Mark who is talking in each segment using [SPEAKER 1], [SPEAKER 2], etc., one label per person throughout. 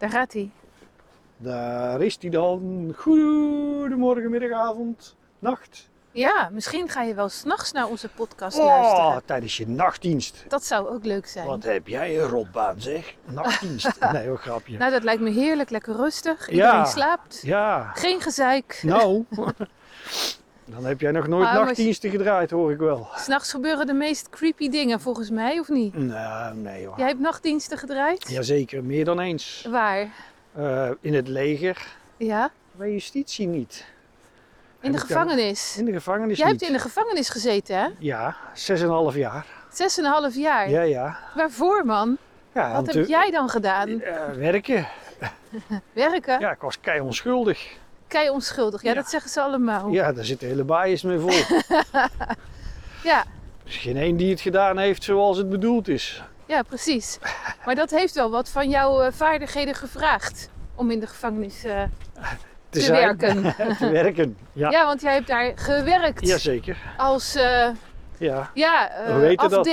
[SPEAKER 1] Daar gaat hij.
[SPEAKER 2] Daar is hij dan. Goedemorgen, middagavond, nacht.
[SPEAKER 1] Ja, misschien ga je wel s'nachts naar onze podcast
[SPEAKER 2] Oh,
[SPEAKER 1] luisteren.
[SPEAKER 2] tijdens je nachtdienst.
[SPEAKER 1] Dat zou ook leuk zijn.
[SPEAKER 2] Wat heb jij een rotbaan zeg. Nachtdienst. Nee hoor, grapje.
[SPEAKER 1] Nou, dat lijkt me heerlijk, lekker rustig. Iedereen
[SPEAKER 2] Ja.
[SPEAKER 1] slaapt.
[SPEAKER 2] Ja,
[SPEAKER 1] Geen gezeik.
[SPEAKER 2] nou. Dan heb jij nog nooit
[SPEAKER 1] Ah,
[SPEAKER 2] nachtdiensten gedraaid, hoor ik wel.
[SPEAKER 1] S'nachts gebeuren de meest creepy dingen volgens mij, of niet?
[SPEAKER 2] Nou, nee hoor.
[SPEAKER 1] Jij hebt nachtdiensten gedraaid?
[SPEAKER 2] Jazeker, meer dan eens.
[SPEAKER 1] Waar?
[SPEAKER 2] Eh, in het leger,
[SPEAKER 1] Ja?
[SPEAKER 2] bij justitie niet.
[SPEAKER 1] In de
[SPEAKER 2] Heb
[SPEAKER 1] gevangenis.
[SPEAKER 2] In de gevangenis
[SPEAKER 1] Jij
[SPEAKER 2] niet.
[SPEAKER 1] hebt in de gevangenis gezeten, hè?
[SPEAKER 2] Ja, 6,5 jaar.
[SPEAKER 1] Zes en een half jaar.
[SPEAKER 2] Ja, ja.
[SPEAKER 1] Waarvoor, man?
[SPEAKER 2] ja
[SPEAKER 1] Wat heb jij dan gedaan?
[SPEAKER 2] eh, werken.
[SPEAKER 1] Werken?
[SPEAKER 2] Ja, ik was kei onschuldig.
[SPEAKER 1] Kei onschuldig. Ja,
[SPEAKER 2] Ja.
[SPEAKER 1] dat zeggen ze allemaal.
[SPEAKER 2] Ja, daar zit de hele baaiers mee vol.
[SPEAKER 1] ja.
[SPEAKER 2] Er is geen één die het gedaan heeft zoals het bedoeld is.
[SPEAKER 1] Ja, precies. Maar dat heeft wel wat van jouw eh, vaardigheden gevraagd om in de gevangenis eh, te,
[SPEAKER 2] zijn.
[SPEAKER 1] werken.
[SPEAKER 2] te werken. Ja,
[SPEAKER 1] Ja, want jij hebt daar gewerkt
[SPEAKER 2] jazeker.
[SPEAKER 1] als eh,
[SPEAKER 2] Ja.
[SPEAKER 1] ja,
[SPEAKER 2] dat?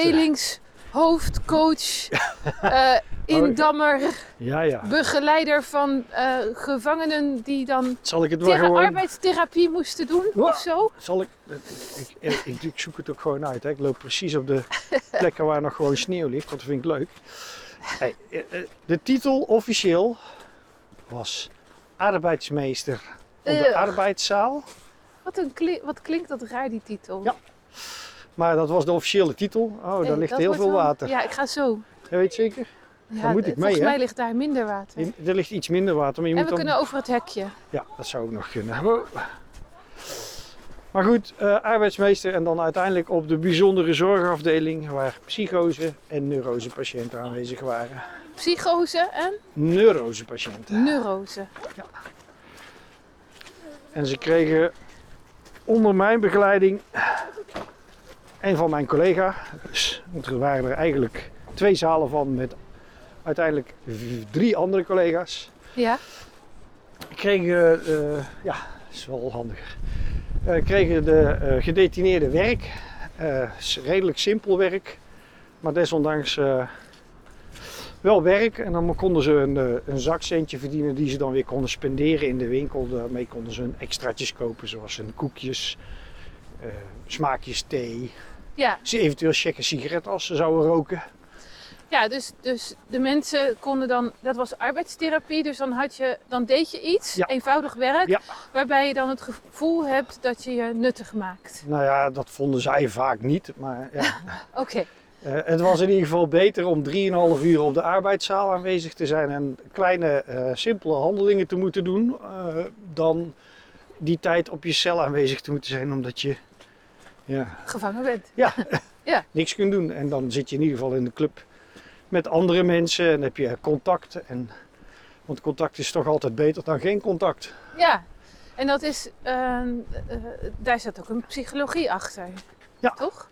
[SPEAKER 1] Afdelingshoofd, coach, eh, indammer,
[SPEAKER 2] Ja, ja.
[SPEAKER 1] begeleider van eh, gevangenen die dan
[SPEAKER 2] Zal ik het wel
[SPEAKER 1] tegen
[SPEAKER 2] gewoon...
[SPEAKER 1] arbeidstherapie moesten doen
[SPEAKER 2] Wow.
[SPEAKER 1] of zo.
[SPEAKER 2] Zal ik... Ik, ik, ik, ik zoek het ook gewoon uit. Hè. Ik loop precies op de plekken waar nog gewoon sneeuw ligt. Dat vind ik leuk. Hey, eh, eh, de titel officieel was arbeidsmeester op de arbeidszaal.
[SPEAKER 1] Wat, een kli- wat klinkt dat raar, die titel.
[SPEAKER 2] Ja, Maar dat was de officiële titel. Oh, daar ligt heel veel
[SPEAKER 1] wel-
[SPEAKER 2] water.
[SPEAKER 1] Ja, ik ga zo.
[SPEAKER 2] Je weet zeker?
[SPEAKER 1] Ja,
[SPEAKER 2] moet ik
[SPEAKER 1] eh,
[SPEAKER 2] mee,
[SPEAKER 1] volgens
[SPEAKER 2] hè?
[SPEAKER 1] mij ligt daar minder water.
[SPEAKER 2] Er ligt iets minder water, maar je
[SPEAKER 1] en
[SPEAKER 2] moet
[SPEAKER 1] we
[SPEAKER 2] dan...
[SPEAKER 1] kunnen over het hekje.
[SPEAKER 2] Ja, dat zou ook nog kunnen. Wow. Maar goed, eh, arbeidsmeester en dan uiteindelijk op de bijzondere zorgafdeling waar psychose en neurosepatiënten aanwezig waren.
[SPEAKER 1] Psychose en
[SPEAKER 2] Neurosepatiënten.
[SPEAKER 1] neurose.
[SPEAKER 2] En ze kregen onder mijn begeleiding een van mijn collega, dus, want er waren er eigenlijk twee zalen van met uiteindelijk drie andere collega's.
[SPEAKER 1] Ja,
[SPEAKER 2] kregen, eh, ja, dat is wel handiger. Eh, kregen de eh, gedetineerden werk. Redelijk simpel werk, maar desondanks wel werk. En dan konden ze een, een zakcentje verdienen die ze dan weer konden spenderen in de winkel. Daarmee konden ze een extraatjes kopen, zoals een koekjes, eh, smaakjes thee.
[SPEAKER 1] ja.
[SPEAKER 2] Ze eventueel checken sigaret als ze zouden roken.
[SPEAKER 1] ja dus, dus de mensen konden dan, dat was arbeidstherapie, dus dan, had je, dan deed je iets,
[SPEAKER 2] Ja.
[SPEAKER 1] eenvoudig werk,
[SPEAKER 2] Ja.
[SPEAKER 1] waarbij je dan het gevoel hebt dat je je nuttig maakt.
[SPEAKER 2] Nou ja, dat vonden zij vaak niet. Maar ja,
[SPEAKER 1] Oké,
[SPEAKER 2] Eh, het was in ieder geval beter om 3,5 uur op de arbeidszaal aanwezig te zijn en kleine, eh, simpele handelingen te moeten doen, dan die tijd op je cel aanwezig te moeten zijn, omdat je ja,
[SPEAKER 1] gevangen bent.
[SPEAKER 2] niks kunt doen. En dan zit je in ieder geval in de club met andere mensen en heb je contact. En, want contact is toch altijd beter dan geen contact.
[SPEAKER 1] Ja, en dat is, eh, eh, daar zit ook een psychologie achter.
[SPEAKER 2] Ja.
[SPEAKER 1] Toch?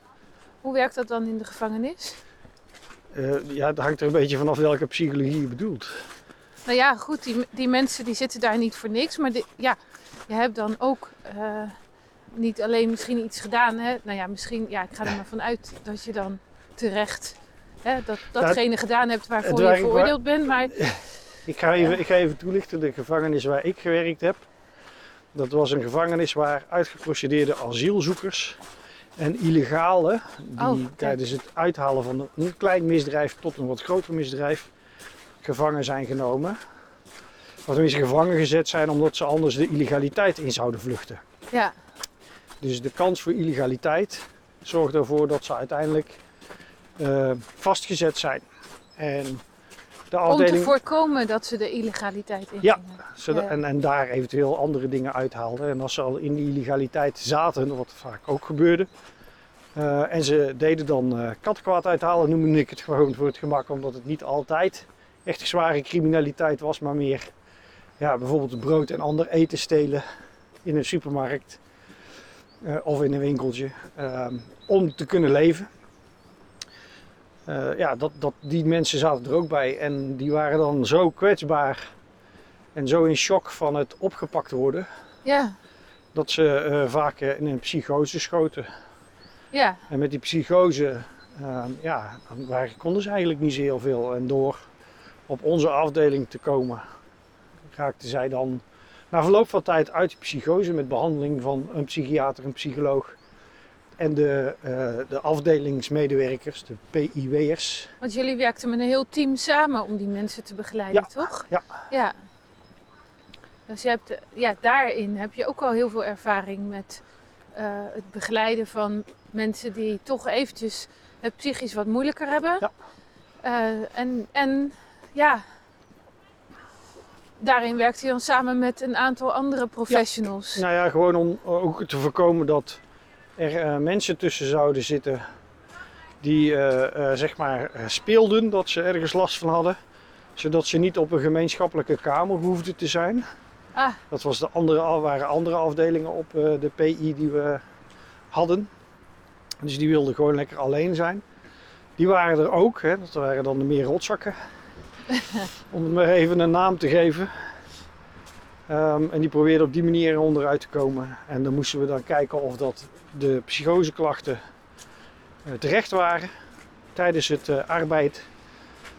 [SPEAKER 1] Hoe werkt dat dan in de gevangenis?
[SPEAKER 2] Eh, ja, het hangt er een beetje vanaf welke psychologie je bedoelt.
[SPEAKER 1] Nou ja, goed, die, die mensen die zitten daar niet voor niks. Maar ja, je hebt dan ook eh, niet alleen misschien iets gedaan. Hè? Nou ja, misschien, ja, ik ga er maar vanuit dat je dan terecht hè, dat, datgene gedaan hebt waarvoor je
[SPEAKER 2] waar-
[SPEAKER 1] veroordeeld bent. Maar
[SPEAKER 2] Ik ga, even, ik ga even toelichten. De gevangenis waar ik gewerkt heb. Dat was een gevangenis waar uitgeprocedeerde asielzoekers en illegalen, die
[SPEAKER 1] Oh,
[SPEAKER 2] tijdens het uithalen van een klein misdrijf tot een wat groter misdrijf gevangen zijn genomen. Of tenminste gevangen gezet zijn omdat ze anders de illegaliteit in zouden vluchten.
[SPEAKER 1] ja,
[SPEAKER 2] Dus de kans voor illegaliteit zorgt ervoor dat ze uiteindelijk eh, vastgezet zijn. En de
[SPEAKER 1] om te
[SPEAKER 2] afdeling...
[SPEAKER 1] voorkomen dat ze de illegaliteit in
[SPEAKER 2] Ja. Zodat-
[SPEAKER 1] Ja.
[SPEAKER 2] en, en daar eventueel andere dingen uithaalden. En als ze al in die illegaliteit zaten, wat vaak ook gebeurde. eh, en ze deden dan eh kattenkwaad uithalen, noemde ik het gewoon voor het gemak. Omdat het niet altijd echt zware criminaliteit was, maar meer ja, bijvoorbeeld brood en ander eten stelen in een supermarkt. Eh, of in een winkeltje. eh, om te kunnen leven. Eh, ja, dat, dat, die mensen zaten er ook bij. En die waren dan zo kwetsbaar en zo in shock van het opgepakt worden,
[SPEAKER 1] ja,
[SPEAKER 2] dat ze eh, vaak in een psychose schoten.
[SPEAKER 1] ja,
[SPEAKER 2] En met die psychose, eh, ja, konden ze eigenlijk niet zo heel veel. En door op onze afdeling te komen, raakte zij dan na verloop van tijd uit de psychose met behandeling van een psychiater, een psycholoog en de, uh, de afdelingsmedewerkers, de PIW'ers.
[SPEAKER 1] Want jullie werkten met een heel team samen om die mensen te begeleiden,
[SPEAKER 2] Ja.
[SPEAKER 1] toch?
[SPEAKER 2] Ja.
[SPEAKER 1] Ja. Dus je hebt, eh, ja, daarin heb je ook al heel veel ervaring met eh, het begeleiden van mensen die toch eventjes het psychisch wat moeilijker hebben.
[SPEAKER 2] Ja.
[SPEAKER 1] Eh, en, en ja, daarin werkt hij dan samen met een aantal andere professionals.
[SPEAKER 2] Nou ja, gewoon om ook te voorkomen dat er eh, mensen tussen zouden zitten die eh, eh, zeg maar speelden dat ze ergens last van hadden. Zodat ze niet op een gemeenschappelijke kamer hoefden te zijn.
[SPEAKER 1] Ah,
[SPEAKER 2] Dat was de andere, waren andere afdelingen op de PI die we hadden. Dus die wilden gewoon lekker alleen zijn. Die waren er ook, hè. dat waren dan de meer rotzakken. Om het maar even een naam te geven. Ehm, en die probeerden op die manier onderuit te komen. En dan moesten we dan kijken of dat de psychoseklachten eh, terecht waren tijdens het eh, arbeid.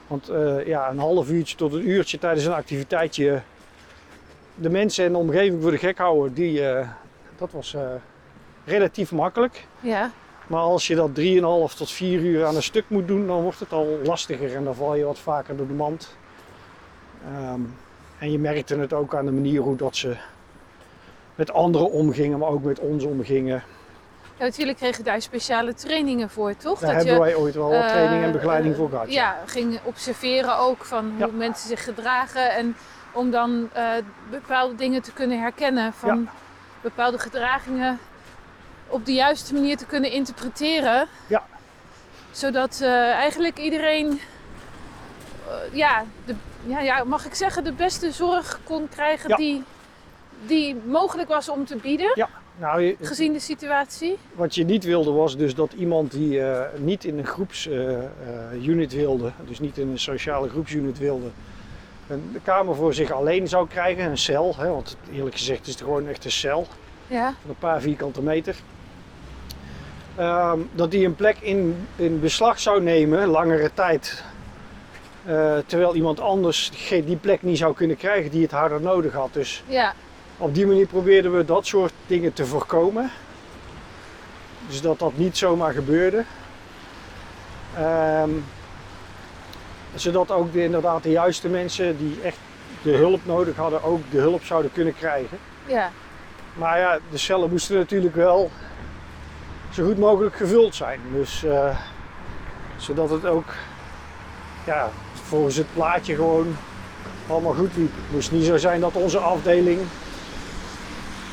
[SPEAKER 2] Want eh, ja, een half uurtje tot een uurtje tijdens een activiteitje de mensen en de omgeving voor de gek houden, die, dat was relatief makkelijk.
[SPEAKER 1] ja.
[SPEAKER 2] Maar als je dat 3,5 tot 4 uur aan een stuk moet doen, dan wordt het al lastiger en dan val je wat vaker door de mand. Ehm, en je merkte het ook aan de manier hoe dat ze met anderen omgingen, maar ook met ons omgingen.
[SPEAKER 1] Ja, jullie kregen daar speciale trainingen voor, toch?
[SPEAKER 2] Daar hebben wij ooit wel wat
[SPEAKER 1] eh,
[SPEAKER 2] training en begeleiding
[SPEAKER 1] eh,
[SPEAKER 2] voor gehad.
[SPEAKER 1] Ja, ging observeren ook van
[SPEAKER 2] Ja.
[SPEAKER 1] hoe mensen zich gedragen. En om dan eh, bepaalde dingen te kunnen herkennen van bepaalde gedragingen op de juiste manier te kunnen interpreteren.
[SPEAKER 2] Ja.
[SPEAKER 1] Zodat eh, eigenlijk iedereen, eh, ja, de, ja, ja, mag ik zeggen, de beste zorg kon krijgen
[SPEAKER 2] Ja.
[SPEAKER 1] die, die mogelijk was om te bieden,
[SPEAKER 2] Nou, je-
[SPEAKER 1] gezien de situatie.
[SPEAKER 2] Wat je niet wilde was dus dat iemand die eh, niet in een groepsunit wilde, dus niet in een sociale groepsunit wilde, een kamer voor zich alleen zou krijgen, een cel. Hè, want eerlijk gezegd is het gewoon echt een cel
[SPEAKER 1] Ja,
[SPEAKER 2] van een paar vierkante meter. Ehm, dat die een plek in, in beslag zou nemen, langere tijd. eh, terwijl iemand anders die plek niet zou kunnen krijgen die het harder nodig had. Dus
[SPEAKER 1] ja,
[SPEAKER 2] op die manier probeerden we dat soort dingen te voorkomen. Dus dat dat niet zomaar gebeurde. Ehm, zodat ook de, inderdaad de juiste mensen die echt de hulp nodig hadden, ook de hulp zouden kunnen krijgen.
[SPEAKER 1] ja.
[SPEAKER 2] Maar ja, de cellen moesten natuurlijk wel zo goed mogelijk gevuld zijn. Dus eh, zodat het ook ja, volgens het plaatje gewoon allemaal goed liep. Het moest niet zo zijn dat onze afdeling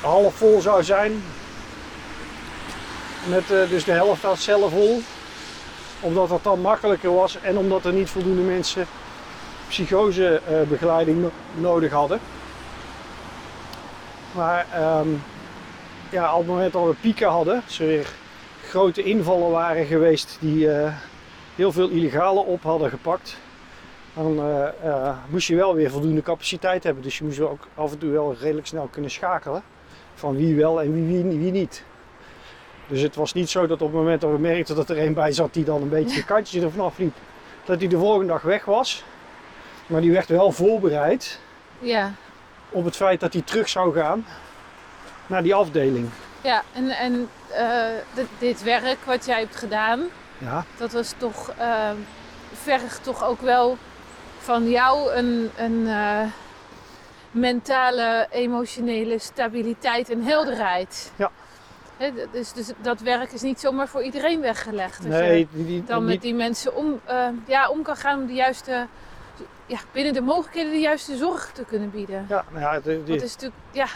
[SPEAKER 2] half vol zou zijn. Met eh, dus de helft aan cellen vol. Omdat dat dan makkelijker was en omdat er niet voldoende mensen psychosebegeleiding no- nodig hadden. Maar ehm, ja, op het moment dat we pieken hadden, er weer grote invallen waren geweest die eh, heel veel illegale op hadden gepakt, dan eh, eh, moest je wel weer voldoende capaciteit hebben. Dus je moest wel ook af en toe wel redelijk snel kunnen schakelen van wie wel en wie, wie, wie niet. Dus het was niet zo dat op het moment dat we merkten dat er een bij zat die dan een beetje de kantjes ervan afliep, dat hij de volgende dag weg was. Maar die werd wel voorbereid
[SPEAKER 1] ja.
[SPEAKER 2] op het feit dat hij terug zou gaan naar die afdeling.
[SPEAKER 1] Ja, en, en eh, dit, werk wat jij hebt gedaan,
[SPEAKER 2] Ja,
[SPEAKER 1] dat was toch, eh, vergt toch ook wel van jou een, een eh, mentale, emotionele stabiliteit en helderheid.
[SPEAKER 2] Ja.
[SPEAKER 1] D- dus, dus dat werk is niet zomaar voor iedereen weggelegd. Je
[SPEAKER 2] nee, die, die,
[SPEAKER 1] dan met die mensen om, eh, ja, om kan gaan om de juiste, ja, binnen de mogelijkheden de juiste zorg te kunnen bieden.
[SPEAKER 2] ja, nou ja, die-
[SPEAKER 1] Dat is natuurlijk, ja,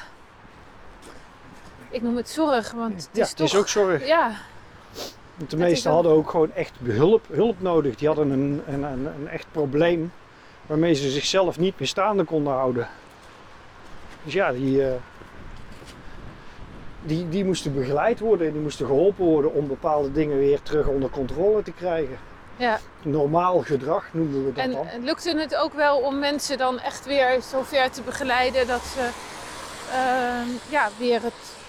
[SPEAKER 1] ik noem het zorg, want het
[SPEAKER 2] ja,
[SPEAKER 1] is
[SPEAKER 2] het
[SPEAKER 1] toch...
[SPEAKER 2] is ook zorg.
[SPEAKER 1] Ja,
[SPEAKER 2] Want de
[SPEAKER 1] het
[SPEAKER 2] meesten hadden ook gewoon echt hulp, hulp nodig. Die hadden een, een, een, een echt probleem waarmee ze zichzelf niet meer staande konden houden. Dus ja, die, eh, die, die moesten begeleid worden en die moesten geholpen worden om bepaalde dingen weer terug onder controle te krijgen.
[SPEAKER 1] ja.
[SPEAKER 2] Normaal gedrag noemen we dat
[SPEAKER 1] En
[SPEAKER 2] dan.
[SPEAKER 1] en lukte het ook wel om mensen dan echt weer zover te begeleiden dat ze ehm, ja, weer het, het,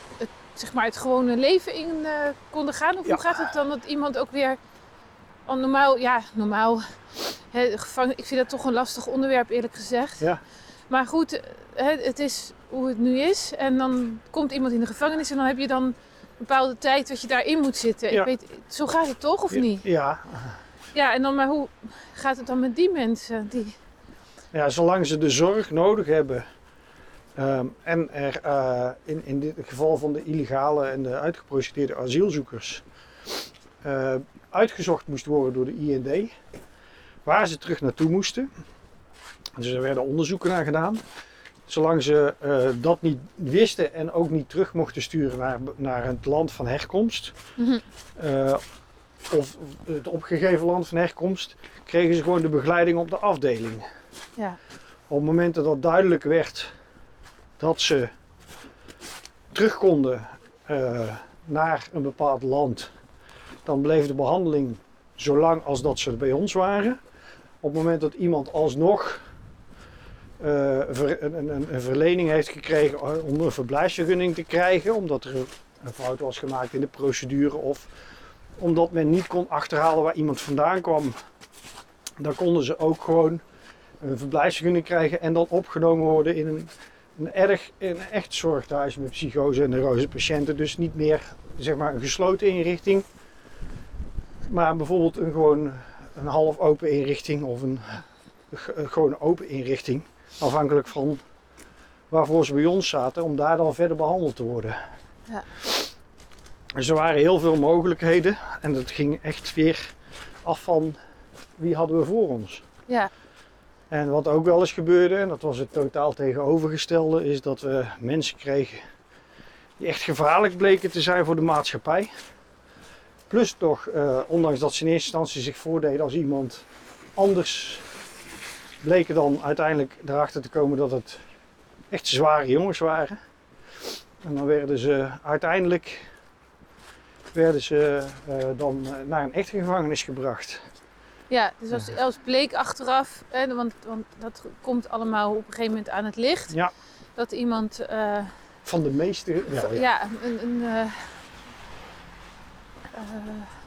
[SPEAKER 1] zeg maar het gewone leven in eh, konden gaan? Of
[SPEAKER 2] Ja.
[SPEAKER 1] hoe gaat het dan dat iemand ook weer al normaal, ja, normaal hè, de gevangen, ik vind dat toch een lastig onderwerp eerlijk gezegd.
[SPEAKER 2] Ja.
[SPEAKER 1] Maar goed, eh, het is hoe het nu is. En dan komt iemand in de gevangenis en dan heb je dan een bepaalde tijd dat je daarin moet zitten.
[SPEAKER 2] Ja.
[SPEAKER 1] Ik weet, zo gaat het toch of niet?
[SPEAKER 2] Ja,
[SPEAKER 1] Ja, en dan maar hoe gaat het dan met die mensen? Die,
[SPEAKER 2] ja, zolang ze de zorg nodig hebben. Ehm, en er eh, in, in dit geval van de illegale en de uitgeprocedeerde asielzoekers eh, uitgezocht moest worden door de IND waar ze terug naartoe moesten. Dus er werden onderzoeken naar gedaan. Zolang ze eh, dat niet wisten en ook niet terug mochten sturen naar, naar het land van herkomst,
[SPEAKER 1] Mhm.
[SPEAKER 2] of het opgegeven land van herkomst, kregen ze gewoon de begeleiding op de afdeling.
[SPEAKER 1] ja.
[SPEAKER 2] Op het moment dat dat duidelijk werd dat ze terug konden eh, naar een bepaald land, dan bleef de behandeling zolang als dat ze bij ons waren. Op het moment dat iemand alsnog eh, een, een, een verlening heeft gekregen om een verblijfsvergunning te krijgen, omdat er een fout was gemaakt in de procedure of omdat men niet kon achterhalen waar iemand vandaan kwam, dan konden ze ook gewoon een verblijfsvergunning krijgen en dan opgenomen worden in een, een, erg, een echt zorgthuis met psychose en neurose patiënten. Dus niet meer zeg maar een gesloten inrichting, maar bijvoorbeeld een gewoon een half open inrichting of een, een gewoon open inrichting. Afhankelijk van waarvoor ze bij ons zaten, om daar dan verder behandeld te worden.
[SPEAKER 1] Ja.
[SPEAKER 2] Dus er waren heel veel mogelijkheden en dat ging echt weer af van wie hadden we voor ons.
[SPEAKER 1] ja,
[SPEAKER 2] En wat ook wel eens gebeurde, en dat was het totaal tegenovergestelde, is dat we mensen kregen die echt gevaarlijk bleken te zijn voor de maatschappij. Plus toch, eh, ondanks dat ze in eerste instantie zich voordeden als iemand anders, bleken dan uiteindelijk erachter te komen dat het echt zware jongens waren. En dan werden ze uiteindelijk werden ze, eh, dan naar een echte gevangenis gebracht.
[SPEAKER 1] Ja, dus als, als bleek achteraf, hè, want, want dat komt allemaal op een gegeven moment aan het licht,
[SPEAKER 2] Ja,
[SPEAKER 1] dat iemand eh,
[SPEAKER 2] van de meeste. Ja, ja.
[SPEAKER 1] ja, een, een eh,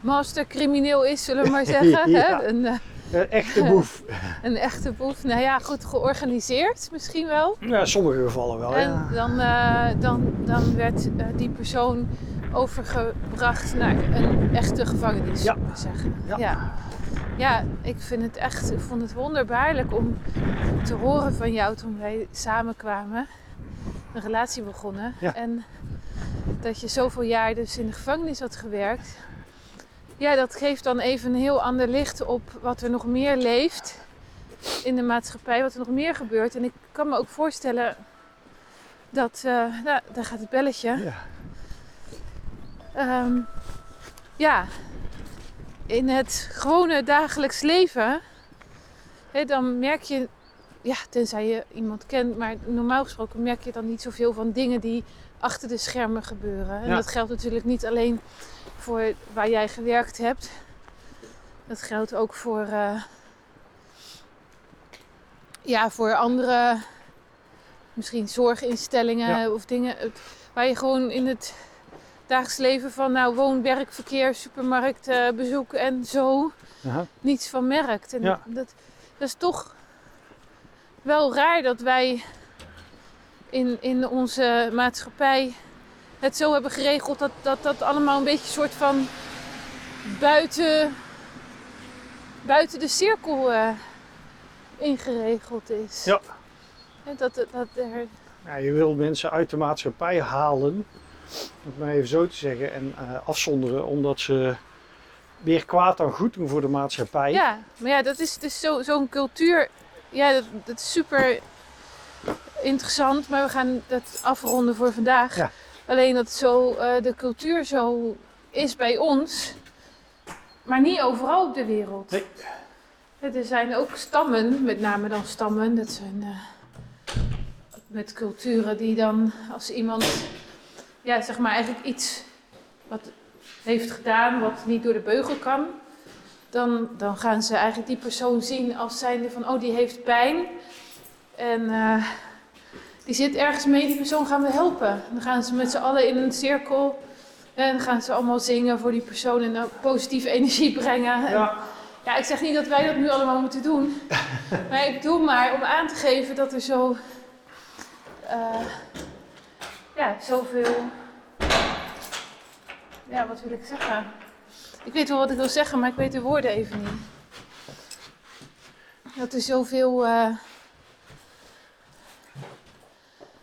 [SPEAKER 1] mastercrimineel is, zullen we maar zeggen.
[SPEAKER 2] Ja.
[SPEAKER 1] hè? Een,
[SPEAKER 2] Een echte boef.
[SPEAKER 1] een echte boef. Nou ja, goed georganiseerd misschien wel.
[SPEAKER 2] Ja, sommige gevallen wel.
[SPEAKER 1] En
[SPEAKER 2] Ja.
[SPEAKER 1] dan, dan, dan werd die persoon overgebracht naar een echte gevangenis,
[SPEAKER 2] Ja.
[SPEAKER 1] zullen we zeggen.
[SPEAKER 2] Ja.
[SPEAKER 1] ja. Ja, ik vind het echt, ik vond het wonderbaarlijk om te horen van jou toen wij samenkwamen, een relatie begonnen.
[SPEAKER 2] Ja.
[SPEAKER 1] En dat je zoveel jaar dus in de gevangenis had gewerkt. Ja, dat geeft dan even een heel ander licht op wat er nog meer leeft in de maatschappij, wat er nog meer gebeurt. En ik kan me ook voorstellen dat, eh, nou, daar gaat het belletje.
[SPEAKER 2] Ja.
[SPEAKER 1] Ehm, ja, in het gewone dagelijks leven, hè, dan merk je, ja, tenzij je iemand kent, maar normaal gesproken merk je dan niet zoveel van dingen die achter de schermen gebeuren. En
[SPEAKER 2] Ja.
[SPEAKER 1] dat geldt natuurlijk niet alleen voor waar jij gewerkt hebt. Dat geldt ook voor, eh, ja, voor andere, misschien zorginstellingen
[SPEAKER 2] Ja.
[SPEAKER 1] of dingen waar je gewoon in het dagelijks leven van nou, woon, werk, verkeer, supermarkt, eh, bezoek en zo
[SPEAKER 2] Aha.
[SPEAKER 1] niets van merkt. En
[SPEAKER 2] Ja.
[SPEAKER 1] dat, dat is toch wel raar dat wij in, in onze maatschappij het zo hebben geregeld dat dat, dat allemaal een beetje een soort van buiten, buiten de cirkel eh, ingeregeld is.
[SPEAKER 2] Ja.
[SPEAKER 1] En Dat, dat, dat er,
[SPEAKER 2] Ja, je wil mensen uit de maatschappij halen, om het maar even zo te zeggen, en eh, afzonderen, omdat ze meer kwaad dan goed doen voor de maatschappij.
[SPEAKER 1] Ja, maar ja, dat is dus zo- zo'n cultuur. Ja, dat, dat is super interessant, maar we gaan dat afronden voor vandaag.
[SPEAKER 2] Ja.
[SPEAKER 1] Alleen dat zo, eh, de cultuur zo is bij ons, maar niet overal op de wereld.
[SPEAKER 2] Nee.
[SPEAKER 1] Er zijn ook stammen, met name dan stammen, dat zijn eh, met culturen die dan als iemand, ja, zeg maar eigenlijk iets wat heeft gedaan wat niet door de beugel kan, dan, dan gaan ze eigenlijk die persoon zien als zijnde van, oh die heeft pijn en eh, die zit ergens mee, die persoon gaan we helpen. Dan gaan ze met z'n allen in een cirkel en gaan ze allemaal zingen voor die persoon en positieve energie brengen. En
[SPEAKER 2] Ja.
[SPEAKER 1] Ja, ik zeg niet dat wij dat nu allemaal moeten doen. maar ik doe maar om aan te geven dat er zo. eh, ja, zoveel. Ja, wat wil ik zeggen? Ik weet wel wat ik wil zeggen, maar ik weet de woorden even niet. Dat er zoveel. eh,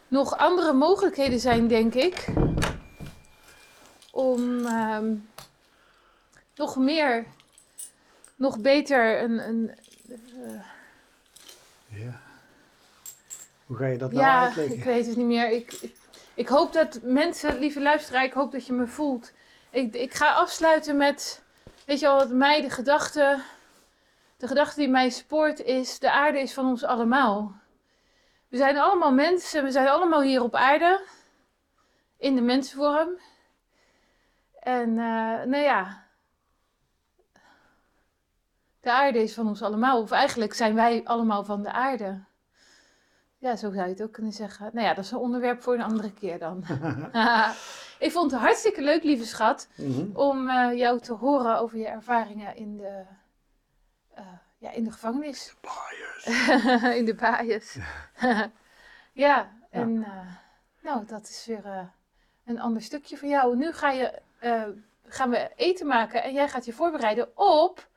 [SPEAKER 1] nog andere mogelijkheden zijn, denk ik. Om ehm, nog meer, nog beter een. een eh,
[SPEAKER 2] Ja. Hoe ga je dat nou
[SPEAKER 1] ja,
[SPEAKER 2] uitleggen?
[SPEAKER 1] ik weet het niet meer. Ik, ik, ik hoop dat mensen, lieve luisteraar, ik hoop dat je me voelt. Ik, ik ga afsluiten met, weet je wel, wat mij de gedachte, de gedachte die mij spoort is, de aarde is van ons allemaal. We zijn allemaal mensen, we zijn allemaal hier op aarde, in de mensenvorm. En, eh, nou ja, de aarde is van ons allemaal. Of eigenlijk zijn wij allemaal van de aarde. Ja, zo zou je het ook kunnen zeggen. Nou ja, dat is een onderwerp voor een andere keer dan. ik vond het hartstikke leuk, lieve schat,
[SPEAKER 2] Mhm.
[SPEAKER 1] om eh, jou te horen over je ervaringen in de, eh, ja, in de gevangenis. in de baaiers. ja, en eh, nou, dat is weer een ander stukje van jou. Nu ga je, gaan we eten maken en jij gaat je voorbereiden op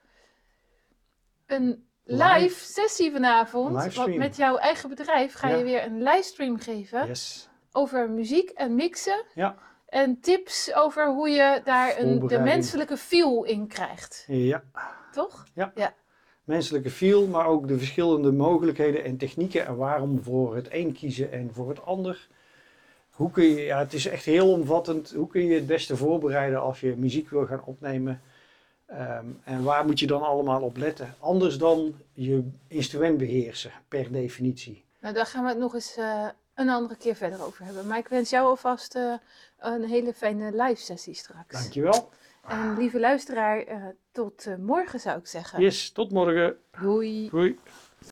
[SPEAKER 1] een live, sessie vanavond. Want met jouw eigen bedrijf ga je
[SPEAKER 2] Ja.
[SPEAKER 1] weer een livestream geven
[SPEAKER 2] Yes.
[SPEAKER 1] over muziek en mixen.
[SPEAKER 2] Ja.
[SPEAKER 1] En tips over hoe je daar een, de menselijke feel in krijgt.
[SPEAKER 2] Ja.
[SPEAKER 1] Toch?
[SPEAKER 2] Menselijke feel, maar ook de verschillende mogelijkheden en technieken en waarom voor het een kiezen en voor het ander. Hoe kun je, ja, het is echt heel omvattend. Hoe kun je het beste voorbereiden als je muziek wil gaan opnemen? Ehm, en waar moet je dan allemaal op letten? Anders dan je instrument beheersen, per definitie.
[SPEAKER 1] Nou, daar gaan we het nog eens eh, een andere keer verder over hebben. Maar ik wens jou alvast eh, een hele fijne live sessie straks.
[SPEAKER 2] Dankjewel.
[SPEAKER 1] En lieve luisteraar, eh, tot morgen zou ik zeggen.
[SPEAKER 2] Yes, tot morgen.
[SPEAKER 1] Doei.
[SPEAKER 2] Doei.